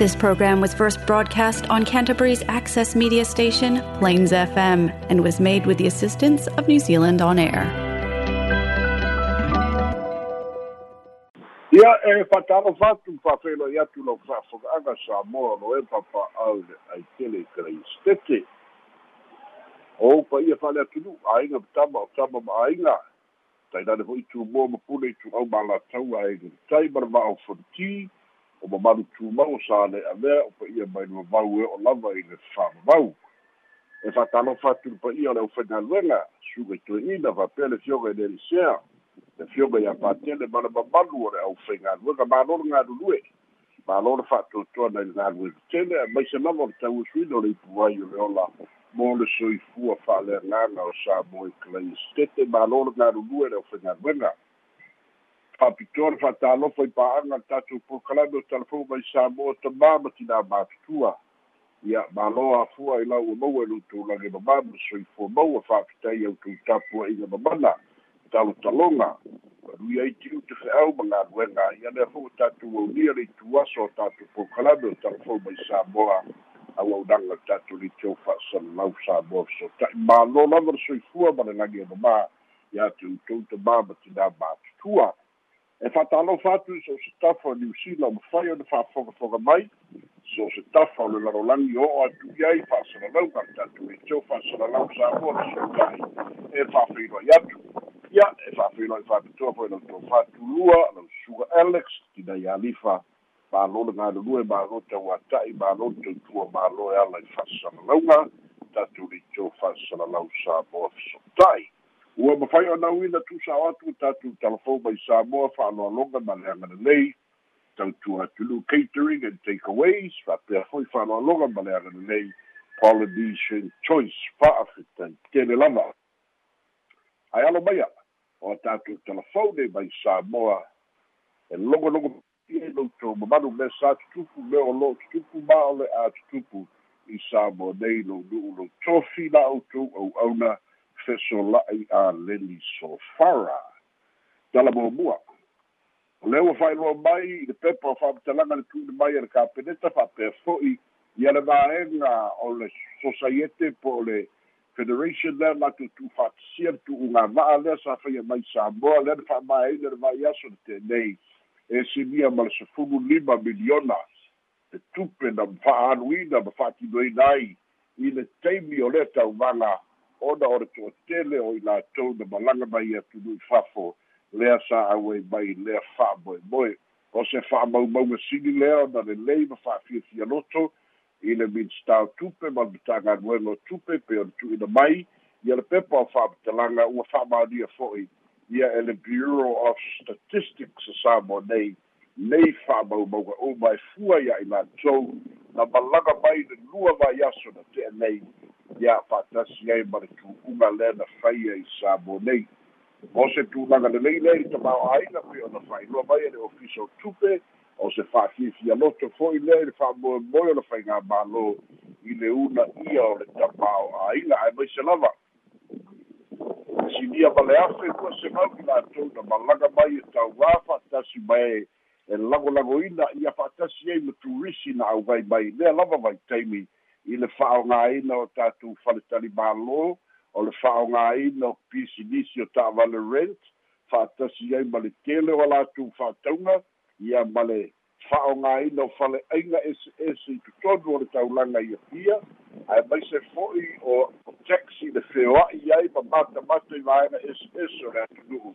This program was first broadcast on Canterbury's access media station, Plains FM, and was made with the assistance of New Zealand On Air. ia e fatalo fatu fafelo ia tu lo fa'afoga'aga samoa lo e papa'au le aitele kalaistete o pa ia fa'ale atunu aiga tama o tama ma'aiga tainane ho'i tumua ma pule i tu'au malatau aege tai ma le va'au fonti o mamalu tumau sa le a mea o pa ia mai le vavau e o lava i le fa'amavau e fa'atalofa atu le pa ia o le aufaigaluega suga i tue'ina fa'apea le fioga i le le fioga ia patele ma le mamalu o le aufaigaluega malo le galulue malo le fa'atoatoa nai le galue tele e maise lava o le tauasuina o le ipu ai o le ola mo le soifua fa'aleagaga o sa mo i kalai stete malo le galulue le aufaigaluega fa'apitoa le fa'atalofa i pa'aga le tatou pokalame o telefon mai sa mo tamā ma tinā matutua ia malo afua i lau maua e lutou lage mamā ma soifua maua fa'apitai outou tapu a'iga mamana talotaloga lui ai tiu te fe'au ma galuega ia lea fo'u tatou aulia le ituaso o tatou pokalame o talafou mai samoa auaunaga le tatou litio fa'asalalau samoa fesota'i mālō lava le soifua ma le lagi o mamā iā te outou tamā ma tinā matutua e fa'atalofa atu i so se tafa o niusila o mafai ona fa'afogafoga mai so se tafa o le lalolagi o o atu i ai fa'asalalau ma le tatou litio fa'asalalau samoa fesota'i e fa'afeiloai atu ia e fa'afeiloai fa'apitoa foi lau tou fa'atulua lau suga alex tina i alifa mālo le galulue mālo tauata'i mālo tautua mālo e ala i fa'asalalauga tatou litio fa'asalalau samoa fesota'i ua mafai o nauina tusao atu tatou talafou mai samoa fa'aloaloga ma le agalelei tautua atulu catering and takeaways fa'apea foi fa'aloaloga ma le agalelei polynesian choice fa'afetai tele lava ae alo maia o tatou talafou nei mai samoa. E logologo ia loutou mamalu me sa tutupu me o lo tutupu ma o le a tutupu i samoa nei lou nu'u lou tofi la outou au'auna fesola'i a leli sofara. Tala o le ua fa'ailoa mai i le pepa o fa'amatalaga le tu'ine mai e le kapeneta fa'apea fo'i ia le vaega o le sosaiete po o le federation lea latou tu'ufa'atasia le tu'uga va'a lea sa faia mai samoa lea le fa'amaeina le vaiaso le tenei. E sinia ma le sefulu lima miliona te tupe na fa'aaluina ma fa'atinoina ai i le taimi o le tauvaga ona o le to'atele o i latou na malaga mai atu nui fafo lea sa auai mai lea fa'amoemoe o se fa'amaumauga sili lea ona lelei ma fa'afiafia loto. I le minstao tupe ma le matagaluega tupe pe o le tu'uina mai. Ia le pepa o fa'amatalaga ua fa'amalia fo'i. Ia e le bureau of statistics sa samo nei nei fa'amaumauga uma e fua ia i latou na malaga mai le lua vaiaso na te'a nei. Ia fa'atasi ai ma le tu'uga lea na faia i samo nei. O se tulaga lelei lea i tamāo'aiga pe ona fa'ailoa mai e ofisa o tupe. O se fa'afiafia loto fo'i lea i le fa'amoemoe o le faigā mālō i le una ia o le tamāo'aiga ae maise lava. Sinia ma le afe ua se mau i latou na malaga mai e tauā fa'atasi mai e lagolagoina ia fa'atasi ai ma turisi na auai mai. Lea lava vai taimi i le fa'aogāina o tatou faletali mālō o le fa'aogāina o pisinisi o ta'avale rent. Fa'atasi ai ma le tele o latou fa'atauga ia ma le fa'aogāina o fale'aiga ese ese i totonu o le taulaga ia pia ae mai se fo'i o o le feoa'i ai ma matamata i vaega ese ese o le atunu'u.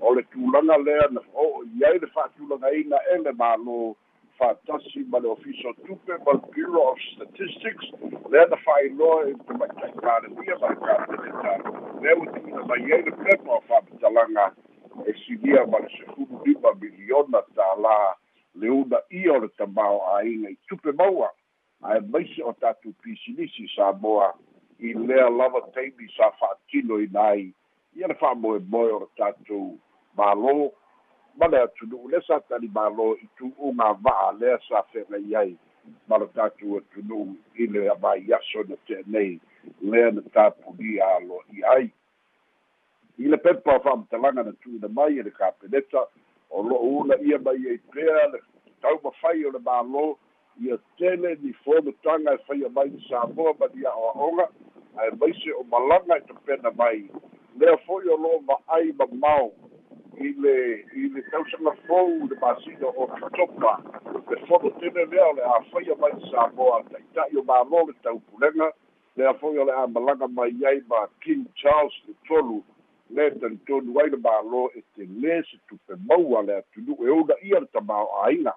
O le tulaga lea na o'o i ai le fa'atulagaina e le mālō. Fa'atasi ma le official tupe ma le bureau of statistics. Lea na fa'ailoa i tamaita'i palemia ma le kapeneta lea ua tu'uina mai ai le pepa o fa'amatalaga e silia ma le sefulu lima miliona tālā le una ia o le tamao āiga i tupe maua. Ae maise o tatou pisinisi sa moa. I lea lava taimi sa fa'atino ina ai ia le fa'amoemoe o le tatou mālō ma le atunu'u lea sa tali mālō i tu'uga va'a lea sa fe'gai ai. Ma le tatou atunu'u i le avaiaso na te'anei lea na tapulia alo'i ai. I le pepa o fa'amatalaga na tu'uina mai e le kapeneta o lo'o una ia mai ai pea le tau mafai o le mālō ia tele ni fonotaga e faia mai i samoa ma ni a'oa'oga ae maise o malaga e tapena mai. Lea fo'i o lo'o ma'ai mamao i le i le tausaga fou le masino o totopa le fono tele lea o le a faia mai i samoa ta'ita'i o mālō le taupulega lea fo'i o le a malaga mai ai ma king charles le tolu le talitonu ai le mālō e te lē se tupe maua le atunu'u e una ia le tamao āiga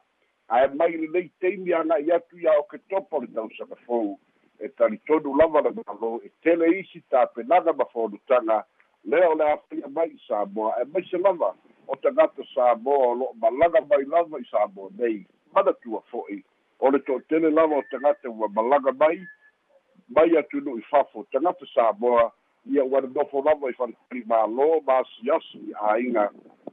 ae mai lelei teimi aga'i atu ia o ke topo le tausaga fou e talitonu lava le mālō e tele isi tapenaga ma fonutaga lea o le afaia mai i samoa e maise lava o tagata samoa o lo'o malaga mai lava i samoa nei. Manatua fo'i. O le to'atele lava o tagata ua malaga mai mai atu nu'u i fafo tagata samoa ia ua nonofo lava i faletali mālō masiasi i āiga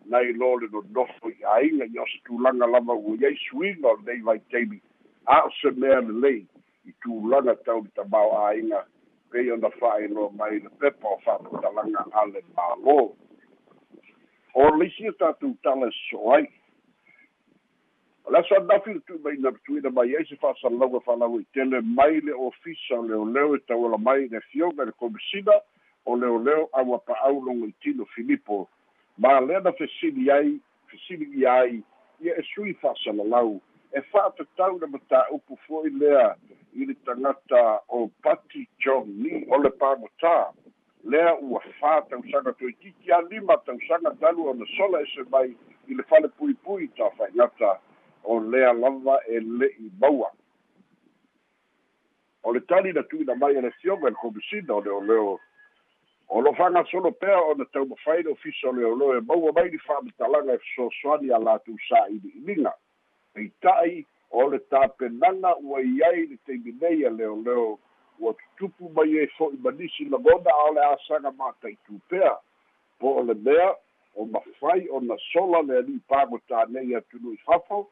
nai lo le nonofo i āiga i o se tulaga lava ua iai suiga o lenei vaitaimi a o se mea lelei i tulaga tau le tamao āiga pei ona fa'ailoa mai le pepa o fa'aputalaga a le mālō o leisi o tatou tala so ai. O le aso anafi le tu'umaina tu'uina mai ai se fa'asalalauga fa'alau i tele mai le ofisa o leoleo e tauala mai le fioga le komisina o leoleo aua pa'au logo i tino filipo. Ma lea na fesili ai fesili ia ai ia e sui fa'asalalau e fa'atatau na matā'upu fo'i lea i le tagata o pati john ni o le pagotā lea ua fā tausaga toitiki a lima tausaga talu ona sola ese mai i le fale puipui tafai'igata o lea lava e le'i maua. O le tali na tu'uina mai e le fioga i le komisina o leoleo o lo fanga solo pea ona taumafai le ofisa o leoleo e maua mai li fa'amatalaga e fesoasoani a latou sa'ili'iliga peita'i o le tapenaga ua i ai le taimi nei a leoleo ua tutupu mai e fo'i manisi lagona a o le asaga mata'itu pea. Po o le mea o mafai ona sola le ali'i pagotā nei atunu i fafo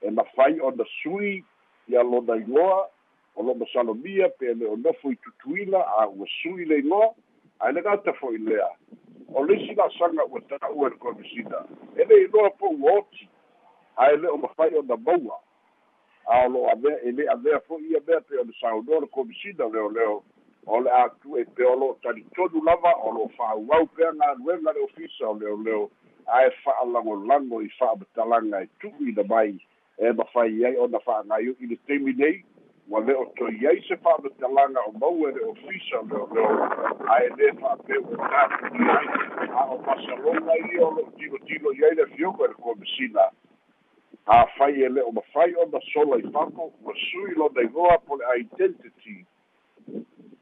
e mafai ona sui ia lona igoa o lo masalomia pe le o nofo i tutuila a ua sui le igoa gata fo'i lea. O leisi la'asaga ua ta'ua le komisina e le iloa po ua oti. Ae le o mafai ona maua. A o lo'o avea e lē avea fo'i ia mea pe ona saunoa le komisina leoleo o le atu e pe o lo'o talitonu lava o lo'o fa'auau pea galuega le ofisa o leoleo ae fa'alagolago i fa'amatalaga e tu'uina mai e mafai ai ona fa'agai i le taimi nei ua le o toi ai se fa'amatalaga o maua le ofisa leoleo ae lē fa'apeu e tatui ai a o masaloga ia o lo'o tilotilo i ai le fioga i le komisina afai e le o mafai ona sola i fako ua sui lona igoa po le identity.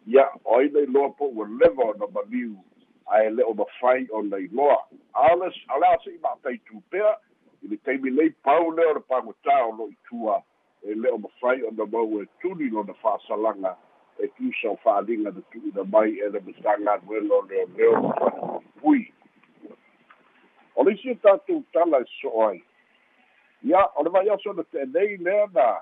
Ia o aina iloa po ua leva ona maliu ae le o mafai ona iloa ale a se'i ma'ataitu pea i le taimi nei pau lea o le pagotā o lo'i tua e le o mafai ona mau e tuli lona fa'asalaga e tusa o fa'aliga na tu'uina mai e le matagaluega o leoleo pui o le isi o tatou tala e so'o ai. Ia o le vai aso na te'enei lea na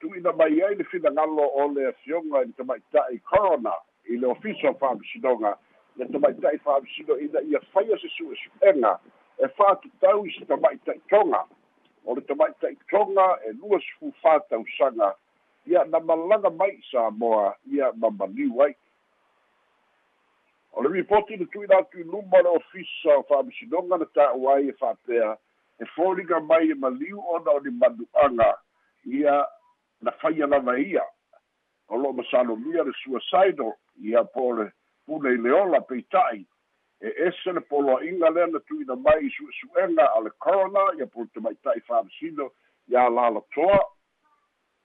tu'uina mai ai le finagalo o le afioga i le tamaita'i corona i le ofisa o fa'amisinoga le tamaita'i fa'amisinoina ia faia se su'esu'ega e fa'atatau i se tamaʻitaʻitoga o le tamaʻitaʻitoga e lua sefufā tausaga ia na malaga mai i samoa ia mamaliu ai. O le ripoti na tuuina atu i luma o le ofisa o fa'amisinoga na ta'u ai e fa'apea e foliga mai e maliu ona o ni manu'aga. Ia na faia lava ia. O lo'o masalomia le suicidal ia po le pule i le ola peita'i e ese le poloaʻiga lea na tuuina mai i suʻesuʻega a le corona ia po le tamaitaʻi fa'amasino ia lalatoa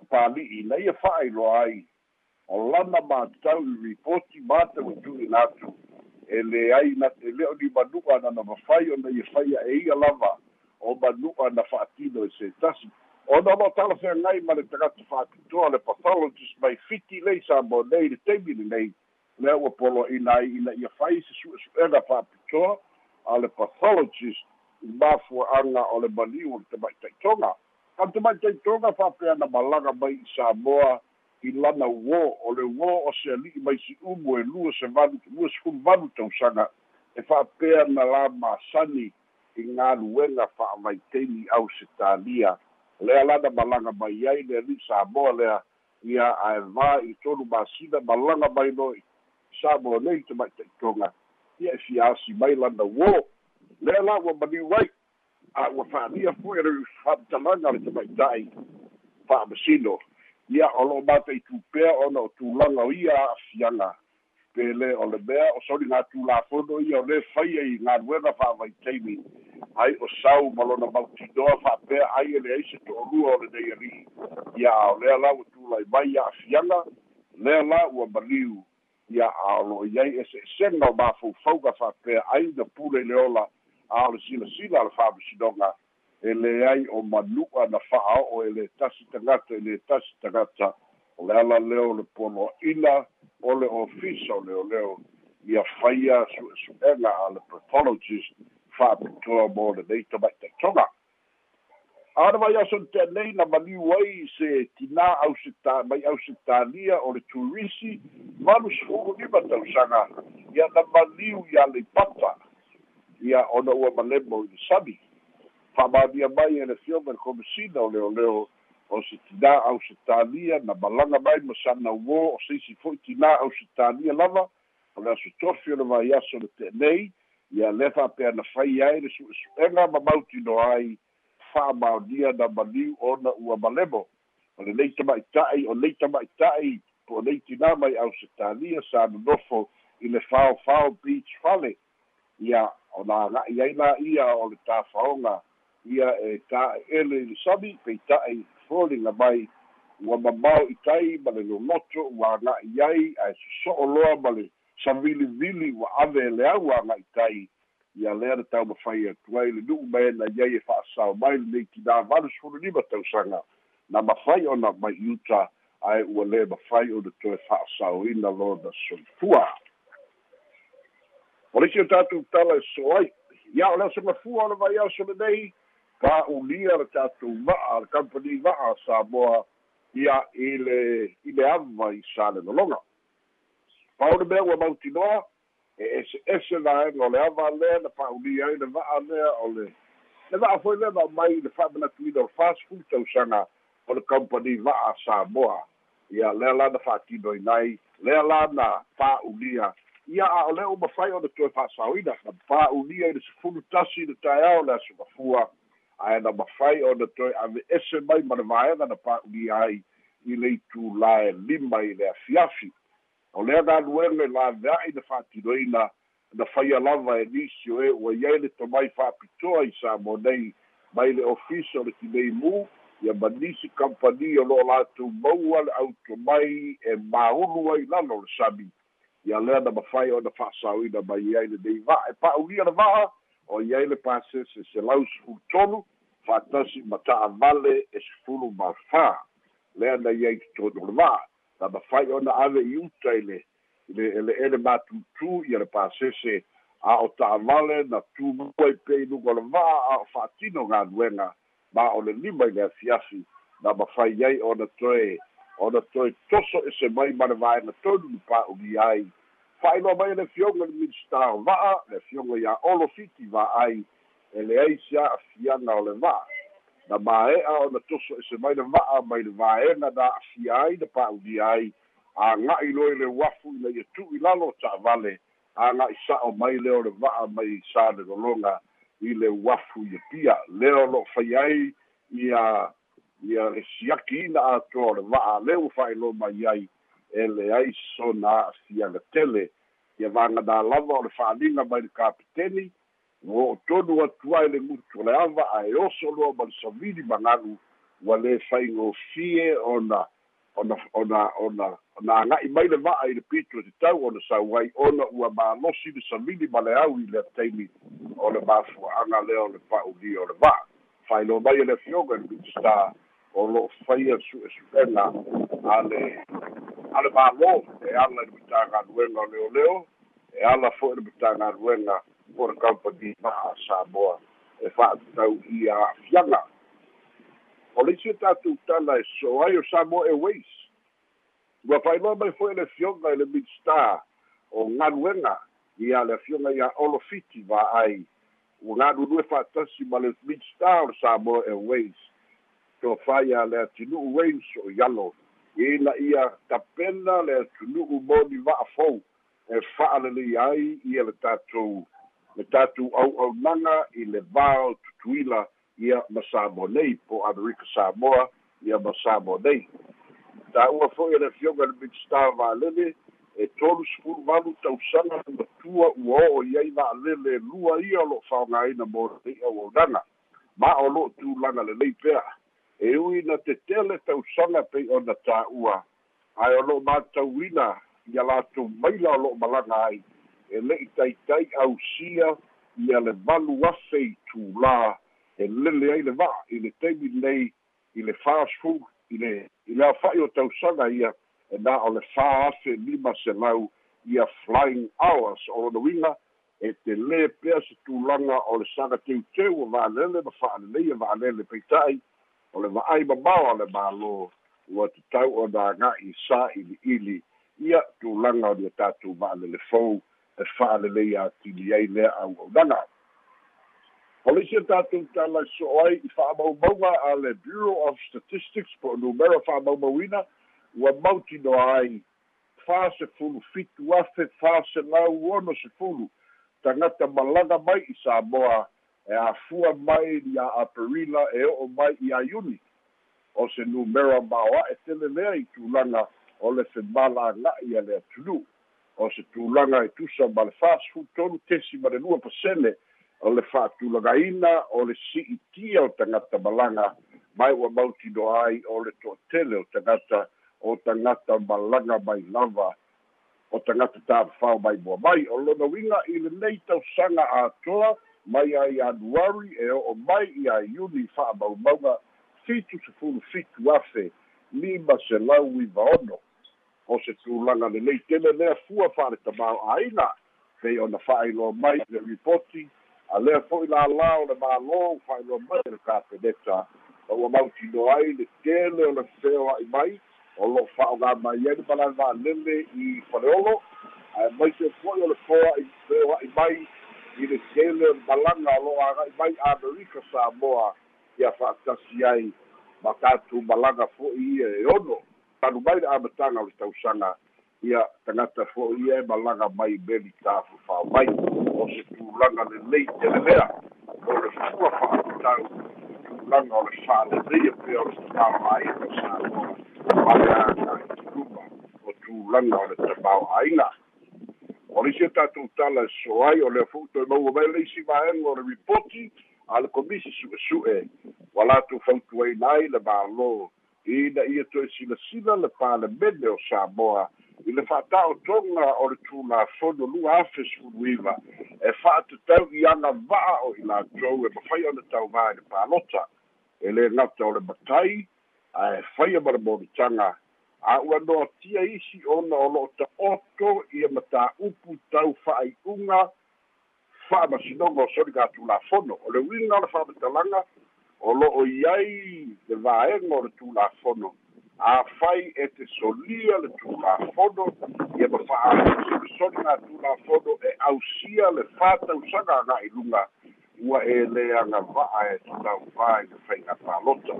pali'i na ia fa'ailoa ai. O lana matau i ripoti matau e tuuina atu e leai na e o ni manu'a na na mafai ona ia faia e ia lava. O manu'a na fa'atino e se tasi. Ona lo talafeagai ma le tagata fa'apitoa le pathologist mai fiti lei sa mo nei le taimi lenei lea ua poloaʻina ai ina ia fai se suʻesuʻega fa'apitoa a le pathologist i mafua'aga o le maliu o le tamaʻitaʻitoga a le fa'apea na malaga mai i samoa i lana uō o le uō o se ali'i mai si umu e lua se valu lua sefulu valu tausaga. E fa'apea na la masani i galuega fa'amaiteimi ausitalia lea lana malaga mai ai le ali'i samoa lea ia ae vā i tolu masina malaga mai noi samoa nei te maʻitaʻitoga ia e fiasi mai lana uō lea la ua maniu ai a ua fa'alia fo'i le fa'amatalaga le tamaita'i fa'amasino ia o lo'o mataʻitu pea ona o tulaga o ia a'afiaga pele o le mea o soli gatulafono ia o lē faia i galuega fa'avaitaimi ai o sau ma lona mautinoa fa'apea ai e leai se to'olua o lenei ali'i ia ao lea la ua tulai mai a'afiaga lea la ua maliu ia aolo'o ai ese'esega o mafaufauga fa'apea ai na pule i le ola a o le silasila a le fa'amasinoga e leai o manu'a na fa'ao'o e lē tasi tagata e lē tasi tagata o le ala leo le poloa'ina o le ofisa o leoleo ia faia su'esu'ega a le pathologist fa'apitoa mo lenei tamaʻitaitoga aona mai aso le te'anei na maliu ai se tinā auseta mai ausetalia o le turisi malu sefulu lima tausaga ia na maliu iā le ipapa ia ona ua malemo i le sami. Fa'amānia mai e le fioga le komesina o leoleo o se tinā ausetalia na malaga mai ma sana uō o seisi fo'i tinā ausetalia lava. O le aso tofi o le vaiaso le te'enei ia le fa'apea na fai ai le su'esu'ega ma mautino ai fa'amaonia na maliu ona ua malemo. O lenei tama'ita'i o lei tama'ita'i po o lei tinā mai ausetalia sa nonofo i le faofao beach fale ia ona aga'i ai la ia o le tafaoga ia e ta'e'ele i le sami peita'i foliga mai. Ua mamao i tai ma le loloto ua aga'i ai ae soso'o loa ma le savilivili ua ave e le au aga'i tai ia lea le taumafai atu ai le nu'u ma ena iai e fa'asao mai lenei tinā valu sefululima tausaga. Na mafai ona mai iuta ae ua lē mafai ona toe fa'asaoina lona soifua. O leisi o tatou tala e so ai ia o le asogafua o le vaiaso lenei pa'ulia le tatou va'a le kampani va'a samoa ia i le i le ava i sa le lologa pa o le mea ua mautinoa e ese ese laega o le ava lea na fa'aulia ai le va'a lea o le le va'a foi lea mai le fa'amanatuina o le fast food tausaga o le kampani va'a samoa. Ia lea la na fa'atinoina ai lea la na pa'ulia ia a o le o mafai ona toe fa'asaoina na pa'ulia i le sefulu tasi le taeao le asogafua ae na mafai ona toe ave ese mai ma le vaega na pa'ulia ai i le itulae lima i le afiafi o lea galuega i lavea'i na fa'atinoina na faia lava e nisi o e ua iai le tamai fa'apitoa i sa mo nei mai le ofisa o le tinei mu ia ma nisi kampani o lo'o latou maua le auto mai e maulu ai lalo le sami. Ia lea na mafai ona fa'asaoina mai ai lenei va'a e pa'ulia le va'a o iai le pasese se lau sefulu tolu fa'atasi ma ta'avale e sefulu ma fā lea na iai totonu le va'a na mafai ona ave i uta i le le ele ele matutu ia le pasese a o ta'avale na tumua i pei luga o le va'a a o fa'atino galuega ma o le lima i le afiafi na mafai ai ona toe ona toe toso ese mai ma le vaega tonu ni pa'ulia ai. Fa'ailoa mai le fioga le minista o va'a le fioga iā olofiti va'ai e leai se a'afiaga o le va'a na mae'a ona toso ese mai le va'a mai le vaega na a'afia ai na pa'ulia ai. Aga'i loa i le uafu ina ia tu'i lalo o ta'avale aga'i sa'o mai lea o le va'a mai sa le lologa i le uafu ia pia. Lea o lo'o fai ai ia ia le siakiina atoa o le va'a lea ua fa'ailoa mai ai e leai sona a'afiaga tele. Ia vaganā lava o le fa'aliga mai le kapiteni ua o tonu atu ai le gutu le ava ae oso loa ma le savili magalu ua lē faigofie ona ona ona ona ona aga'i mai le va'a i le pito te tau ona sauai ona ua malosi le savili ma le au i le taimi o le mafua'aga lea o le pa'ulia o le va'a fa'ailoa mai e le fioga le minista o lo'o faia su'esu'ega a le a le mālō e ala i le matagaluega o leoleo e ala fo'i le matagaluega o le kampani ma'a samoa. E fa'atatau ia a'afiaga o le isi tatou tala e so ai o samoa airways ua fa'ailoa mai fo'i le fioga i le midstar o galuega ia le afioga ia olofiti va'ai ua galulue fa'atasi ma le midstar o le samoa airways tofai a le atunu'u wales o ialo ina ia tapena le atunu'u moni va'afou e fa'alelei ai ia le tatou le tatou au'aunaga i le va o tutuila ia ma samo nei po amerika samoa ia ma samo nei. Ta'ua fo'i e le fioga le big star va'alele e tolu sefulu valu tausaga matua ua o'o i ai va'alele lua ia o lo'o fa'aogāina mo le'i auaunaga ma o lo'o tulaga lelei pea. E ui na tetele tausaga pei ona tā'ua ae o lo'o matauina ia latou maila o lo'o malaga ai e le'i taitai ausia ia le valu afe i tulā e lele ai le va'a i le taimi nei i le fast food i le i le afa'i o tausaga ia e na o le fā afe lima selau ia flying hours o lona uiga e te lē pea se tulaga o le saga teuteu o va'alele ma fa'alelei e va'alele peita'i o le va'ai mamao a le mālō ua tatau ona aga'i sa ili'ili ia tulaga o nia tatou va'alele fou e fa'alelei atili ai lea auaunaga o le isia tatou talaiso'o ai i fa'amaumauga a le bureau of statistics po o numero fa'amaumauina ua mautinoa ai. Fa se fulu fitu afe fa se lau ono se fulu. Tagata malaga mai i samoa e afua mai ia aperila e o'o mai i aiuni o se numera maoa'e tele lea i tulaga o le femalaga'i a le atunuu o se tulaga e tusa ma le fast tolu tesi ma le lua pasene o le fa'atulagaina o le si'itia o tagata malaga mai ua mautinoa ai o le to'atele o tagata o tagata malaga mai lava o tagata tāpafao mai mua mai o lona uiga i lenei tausaga atoa mai ai anuari e o'o mai i a iuni fa'amaumauga fitu sefulu fitu afe lima selau iva ono o se tulaga lelei tele lea fua fa'ale tamao āina pei ona fa'ailoa mai le ripoti. A lea fo'i lālā o le mālō fa'ailoa mai le kapeneta o ua mautinoa ai le tele o le feo a'i mai. O lo'o fa'aogā mai ai le malai va'alele i faleolo ae mai se fo'i o le foa'i feo a'i mai i le tele malaga o lo'o aga'i mai amerika samoa. Ia fa'atasi ai ma tatou malaga fo'i ia e ono tanu mai le amataga o le tausaga ia tagata fo'i ia e malaga mai. Meli tafufao mai o se tulaga lelei telelea o le fua fa'atatau tulaga o le fa'aleleia pea o le samoa ma le agaituluma o tulaga o le tamā'āina o le isia tatou tala e so ai o le fo'u toe maua mai le isi vaega o le ripoti a le komisi su'esu'e ua latou fautuaina ai le mālō ina ia toe silasila le palemene o samoa. I le fa'ata'otoga o le tulafono lua afe sefuluiva e fa'atatau i aga va'a o i latou e mafai ona taumā i le palota e lē gata o le matai ae faia ma le monitaga a ua noatia isi ona o lo'o ta'oto ia matā'upu tau fa'ai'uga fa'amasinoga o soli gatulafono o le uiga o le fa'amatalaga o lo'o ai le vaega o le tulafono afai e te solia le tulafono ia ma fa'asolisoli tulafono e ausia le fatausaga aga'i luga ua e lē agava'a e tatauvā i le faiga palota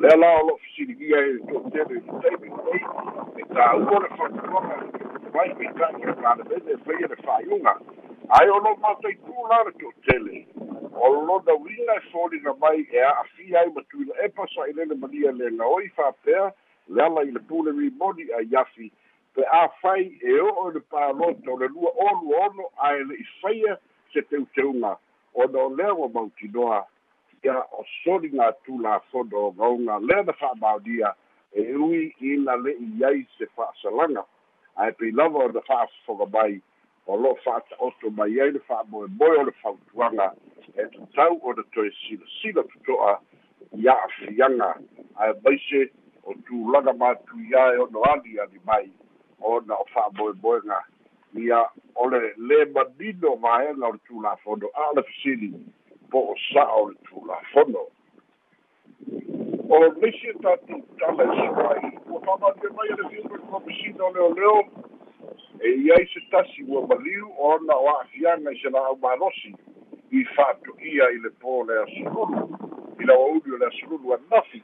lea la o lo'o fesiligia e to'atele i e tāua le fa'atuaga mai peita'i le palemene e faia le fa'aiuga ae o lo'o mataitū la le to'atele o lona uiga e folina mai e a'afia ai ma tuila epa sa'ilele malia le gaoi fa'apea le ala i le pule rimoni a iafi pe afai e o'o le palota o le lua olu ono ae le'i faia se teuteuga ona o lea ua mautinoa ia o soli gatulafono o gauga lea na fa'amaonia e ui ina le'i ai se fa'asalaga ae pei lava ona fa'afofoga mai o lo'o fa'ata'oto mai ai le fa'amoemoe o le fautuaga e tatau ona toe silasila toto'a i a'afiaga ae maise o tulaga matuia e ono ali ali mai ona o fa'amoemoega ia o le lē manino vaega o le tulafono a o le fesili po o sa'a o le tulafono o leisi e tatou tala e soai ua fa'amalia mai e le fiuga komisina o leoleo e iai se tasi ua maliu ona o a'afiaga i se la'au malosi i fa'ato'ia i le po le asululu i ila uli o le asululu anafi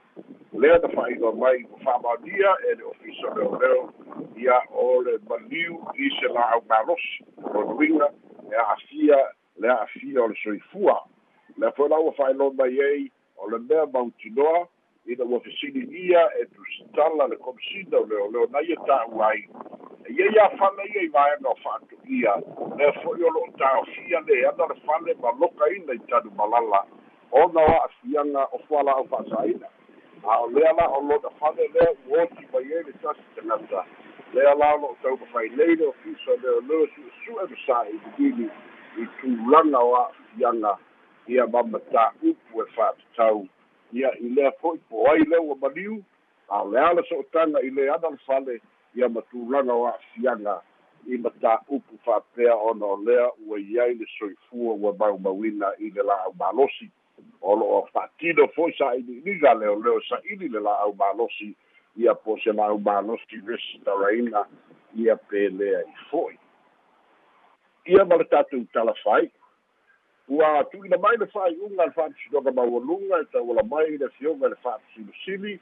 lea na fa'ailoa mai ua fa'amaonia e le ofisa leoleo ia o le maliu i se la'augalosi lonuiga e a'afia le a'afia o le soifua. Lea foi la ua fa'ailoa mai ai o le mea mautinoa ina ua fesiligia e tusitala le komisina o leoleo na ia ta'u ai. e ia ia fale ia i vaega o fa'atu'ia lea fo'i o lo'o tāofia le ana le fale ma lokaina i tanu malala. Ona o a'afiaga o fuala'au fa'asāina a o lea la o lona fale lea ua oti mai ai le tasi tagata lea la o lo'o taumafai nei le ofisa leoleo su'esu'e ma sa'ililili i tulaga o a'afiaga ia mamataupu e fa'atatau ia i lea fo'i po ai lea ua maliu a le ala so'otaga i le ana le fale ia matulaga o a'afiaga i mataupu fa'apea ona o lea ua iai le soifua ua maumauina i le la'au malosi. O lo'o fa'atino fo'i sa'ili'iliga leoleo sa'ili le la'au malosi ia po se la'au malosi resi taraina ia pelea i fo'i. Ia ma le tatou talafai ua tu'ina mai le fa'ai'uga le fa'atusinoga maualuga e tauala mai le fioga le fa'atusilisili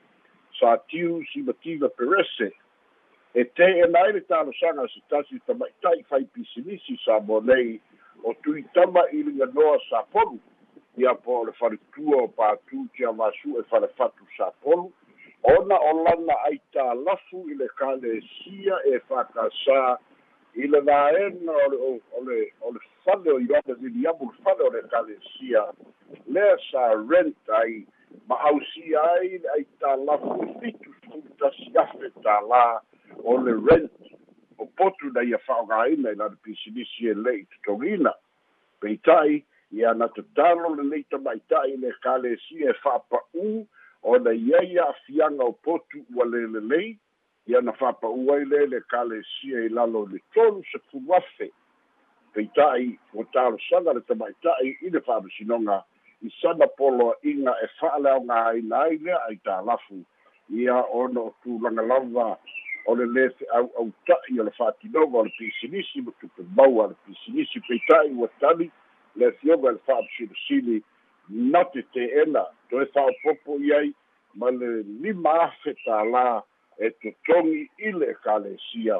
sa tiu simativa perese e te'ena ai le talosaga se tasi tamaita'i faipisilisi sa mo nei o tuitama i liganoa sapolu ia po o le faletua o patu tia masu e falefatu sapolu ona o lana ai tālafu i le kalesia e fa'akasā i le vaena o le o le o le fale o ioane liliamu le fale o le kalesia lea sa rent ai ma ausia ai le ai tālafu e fitu sefulu afe tālā o le rent. O potu na ia fa'ogāina i lana pisilisi e le'i totogina peita'i ia na tatalo lelei tamaita'i le kalesia e fa'apa'ū ona iai a'afiaga o potu ua lelelei ia na fa'apa'ū ai le le kalesia i lalo le tolu sefulu afe peita'i ua talosaga le tamaita'i i le fa'amasinoga i sana poloa'iga e fa'aleaogāina ai lea ai tālafu ia ona o tulaga lava o le lē fe'au'auta'i o le fa'atinoga o le pisinisi ma tupe maua le pisinisi peita'i ua tali le fioga le fa'apisilisili na te te'ena toe fa'aopopo i ai ma le lima afe tālā e totogi i le ekalesia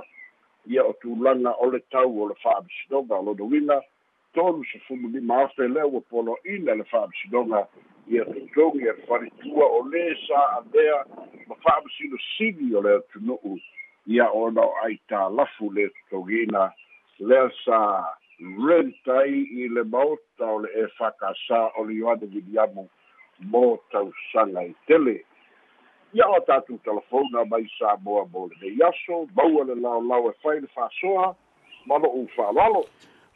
ia o tulaga o le tau o le fa'amasinoga o lona tolu sefulu lima afe lea ua polo'ina le fa'amasinoga ia totogi e le faletua o lē sa alea ma fa'amasilosili o le atunu'u ia ona o ai tālafu le totogina lea sa rentai i le maota o le e fakasā o le ioane viliamu mo tausaga i tele. Ia o tatou telefona mai sa moa mo lenei aso maua le laolao e fai le fa'asoa ma lo'u fa'alalo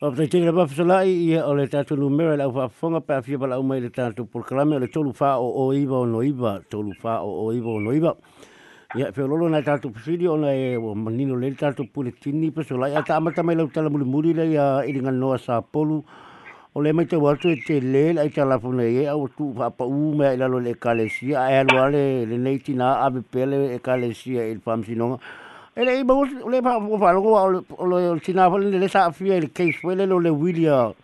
o te tele ba fasala'i ia o le tatou numera le au fa'afoga pe afia palau mai le tatou polokalame o le tolu fa o o iva o no iva tolu fa o o iva o no iva ia fe lolo na tatu pisidi ona e o manino le tatu pule tini pe so lai. Ata amata mai lau tala muli muri le ia iringa noa sa polu o le mai te watu e te le lai tala funa e au tu fa pa u me ila lo le kalesia. E alu ale le nei tina ave pele e kalesia il fam sinonga e le iba le pa o fa logo o le tina fa le sa fia le case wele lo le wilia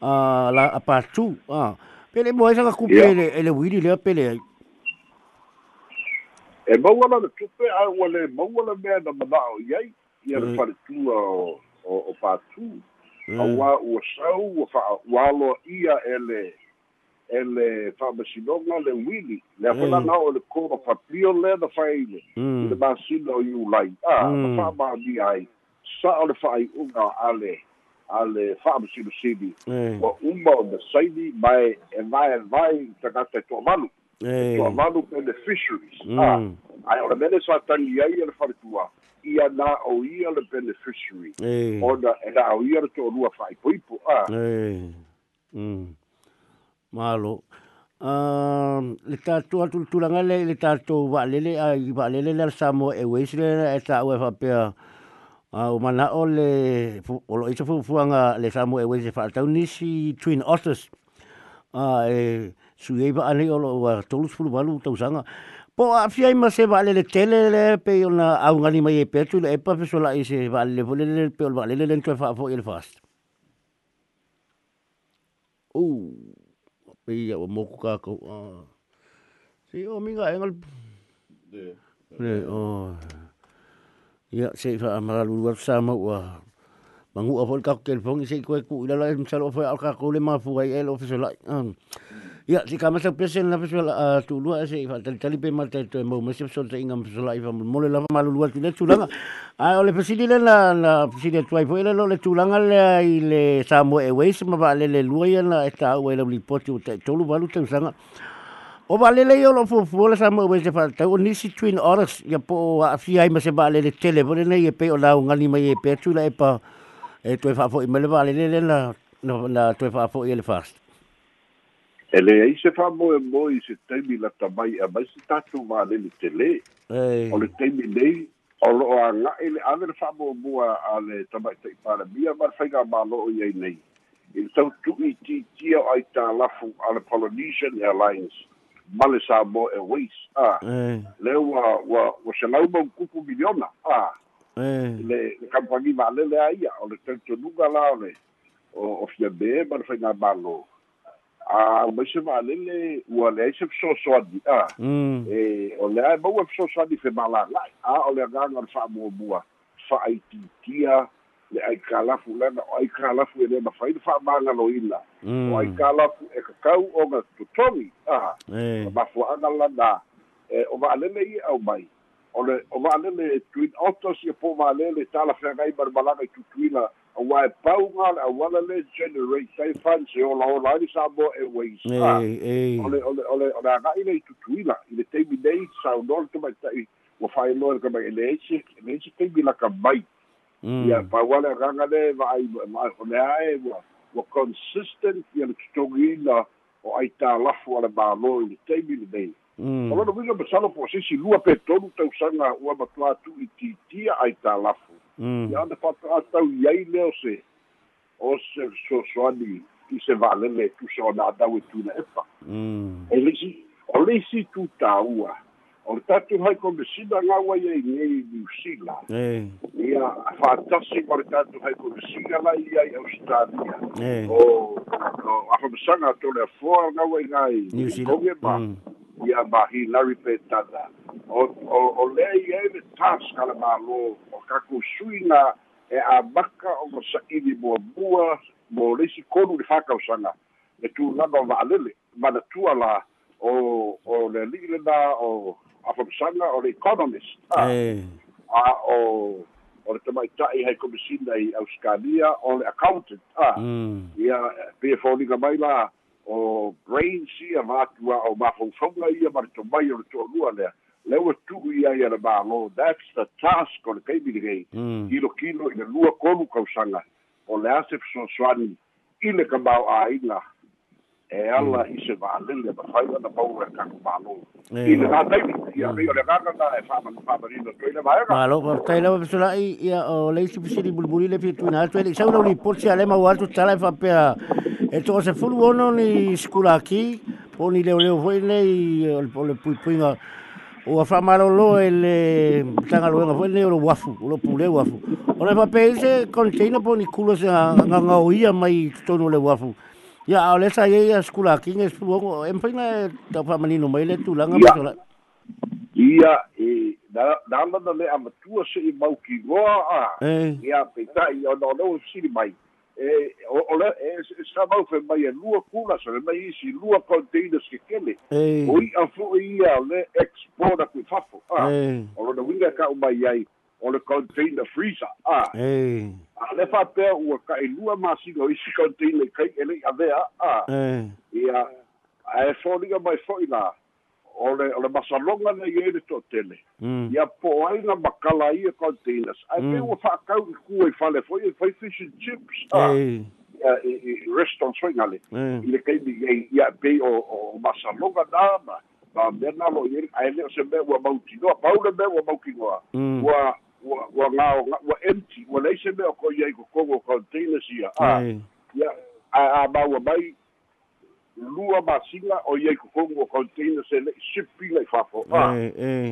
a la a pa tu a. Pele mo esa ka kupe le le wili le pele e maua le tupe a ua le maua le mea na mana'o i ai ia le faletua o o o patu auā ua sau ua fa'a ua aloa ia e le e le fa'amasinoga le uili le afalaga o le kora papio lea na fai le i le masina o iulai a na fa'amaonia ai. Sa o le fa'ai'uga a le a le fa'amasinosili ua uma o na saini mae e vae vai tagata e to'amalu to'amalu beneficiaries a ae o le mele sa tagi ai e le faletua ia na o ia le beneficiary ona e na o ia le to'alua fa'aipoipo a malo. Um, le tātou atu tūlanga le le tātou wa'alele a i wa'alele le samo e weisle e tā ue whapea a o mana o le o lo isa fuanga le samo e weisle whaatau nisi Twin Otters. A e suieba ane o lo wa tolus fulu walu tau sanga po a fiai ma se wa'alele tele le pe o na au ngani mai e petu le e pa fesola i se wa'alele fole le pe o wa'alele le ntue whaafo i le fast. Oh. ia o moku kako. Ah. Si o minga engal. Le. Le o. Ia se fa amara lu sa ma wa. Mangu a fol kako kel fongi se ko ku ila la msalo fa al kako le ma fu ai el officer lai. Ia kama sa pesen na pesen a tu lua se fa tali tali pe mal te mo me se so te ingam so lai fa mo le la ma lu lu tu tulanga. A o le pesidi le la la pesidi tu ai fo le le tulanga le i le sa mo e weis ma va le le lua ia na e ta o le li poti o te tolu valu te sanga. O va le le yo lo fu fu le sa mo weis fa ta o nisi twin otters ya po a fi ai ma se va le le tele po le e pe o la ngani mai e pe tu la e pa e tu e fa fo i me le va le le la na tu e fa fo i le fast. E le ai se fa mo e mo i se taimi la tamai a mai se tatu ma le le tele. O le taimi nei, o lo a nga e le ave le fa mo mua a le tamai te ipara mia mar whainga ma lo o iei nei. I le tau tu i ti tia ai tā lafu a le Polynesian Airlines ma le sa mo e weis. Ah. Le wa, wa, wa se lau mo kupu miliona. Ah. Le, le kampangi ma le le aia, o le tento nunga la o le, o, o fia be ma le whainga ma lo. A mai se valele ua le ai se fesoasoani a e o le ae maua fesoasoani fe malagai a o le agaga le fa'amuamua fa'aitiitia le ai kalafu lana o ai kalafu e lē mafai le fa'amagaloina o ai kalafu e kakau o ga totogi a mafua'aga lana e o va'alele ia au mai o le o va'alele twin otters ia po va'alele talafeagai ma le malaga i tutuina aua e pauga le auala le generate fan se ola ola ai sa mo e ways ole ole ole ole aga'i le tutuila i le taimi nei saunoa le tamaita'i ua fa'ailoa le kamai e le ese le ese taimi laka mai. Ia paua le agaga le va'ai o le ae ua ua consistent ia le totogiina o ai tālafu a le mālō i le taimi lenei o lona uiga masalo po sisi lua pe tolu tausaga ua matuā tu'i titia ai tālafu ia ona fa'ata'atau i ai lea o se o se soasoani i se va'alele tusa ona atau e tuna epa e leisi o leisi tutāua o le tatu hai komesina gaua iai gei niusila ia fa'atasi ma le tatu hai komesina lai ai australia. O o afamasaga tole afoa gaua i gai koge ma ia mahilari pe tana o o o lea ia le task ala mālō o kakusuina e amaka o ma sa'ili muamua mo leisi kolu le fakausaga e tulaga o va'alele manatua la o o le ali'i lena o afamasaga o le economist a o o le tamaita'i hai komisina i auskalia o le accountant a. Ia pe foliga mai la o brains ia matua o mafaufauga ia ma le tomai o le to'alua lea. Le ua tu'u ia ia le mālō. That's the task o le kaimiligei. Kilo kilo i le lua kolu kausaga. O le a se fesoasoani i le kamao āiga e ala i se va'alele mafai ana maua e kaku mālō i le gataimi ia pei o le agaga na e fa'amalina toi le vaega malo tai lava fesola'i ia o le isi pisili bulibuli le fituina atu e le'i sauna uli polisi a le mau atu tala e fa'apea e to se fulu ono ni skula ki po ni leo leo foi nei o le pui puinga o a whamarolo e le tanga loenga foi nei o lo wafu o lo pule wafu. O le pape se container po ni kula se nga nga o ia mai tonu le wafu ia o le sa ia skula ki nge fulu o e mpaina ta whamanino mai le tulanga masola ia e da da da le amatua se i mau ki roa a ia pe tai o no no siri mai e o le e sa mau fe mai e lua kula so le mai isi lua containers ke kele o i a fu ia le export ku fafo ah o le winga ka mai ai o le container freezer. Ah. A le fa pe o ka i lua masi go isi container kai ele a vea. Ah. Ia e foliga mai foi la. O le o le masalonga na ie le totele. Ia po ai na makala ia containers. Ai pe o fa kau i ku i fale foi i foi fish and chips. Ah. Ia i restaurant foi ngale. I le kai i ia pe o o masalonga na ma ma mena lo ie ai le se me wa mauti no pa le me wa wa wa nga wa empty wa le se me ko ia ko ko containers ia ah ia a a ba wa bai lua masiga o iai kokogu o container se le'i shipping le'i fa'afo'a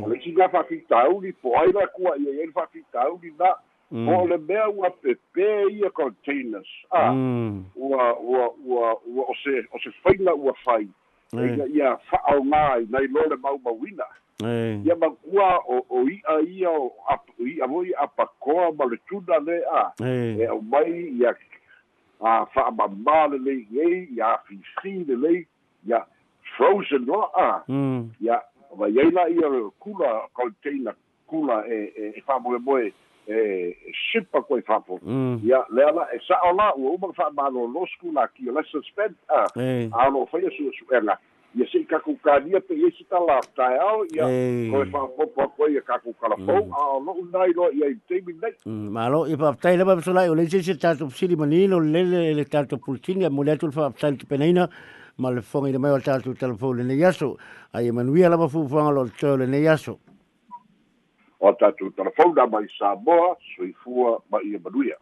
o le siga fa'afitauli po ai la kua ia iai le fa'afitauli na mm. o le mea ua pepe ia containers a Mm. ua ua ua ua o se o se faila ua fai Eh. ia fa'aogā i nai lo le maumauina. Ia makua o o ia ia o o ia mo ia apakoa ma le tuna le a e Eh. au mai ia a fa'amamā lelei ai ia fifi lelei ia frozen a Mm. ia ma iai la ia kula container kula e e e fa'amoemoe e e shipa koe fa'apo Mm. ia lea la e sa'o la ua uma ki o le suspend a Eh. alo faia su su'ega ia se'i kakukania pe ia sitala taeao ia koe fa'apopo a koe ia kakukalafou a o lo'u nai loa ia i Mm, malo i pa tai leva so lai o le se se tato sili manino le le le tato pultini mo le tu fa tai te penaina ma le fonga i mai o tato telefone ne yaso ai manuia lava fu fonga lo tole ne yaso o tatou telefona mai Samoa soifua ma ia manuia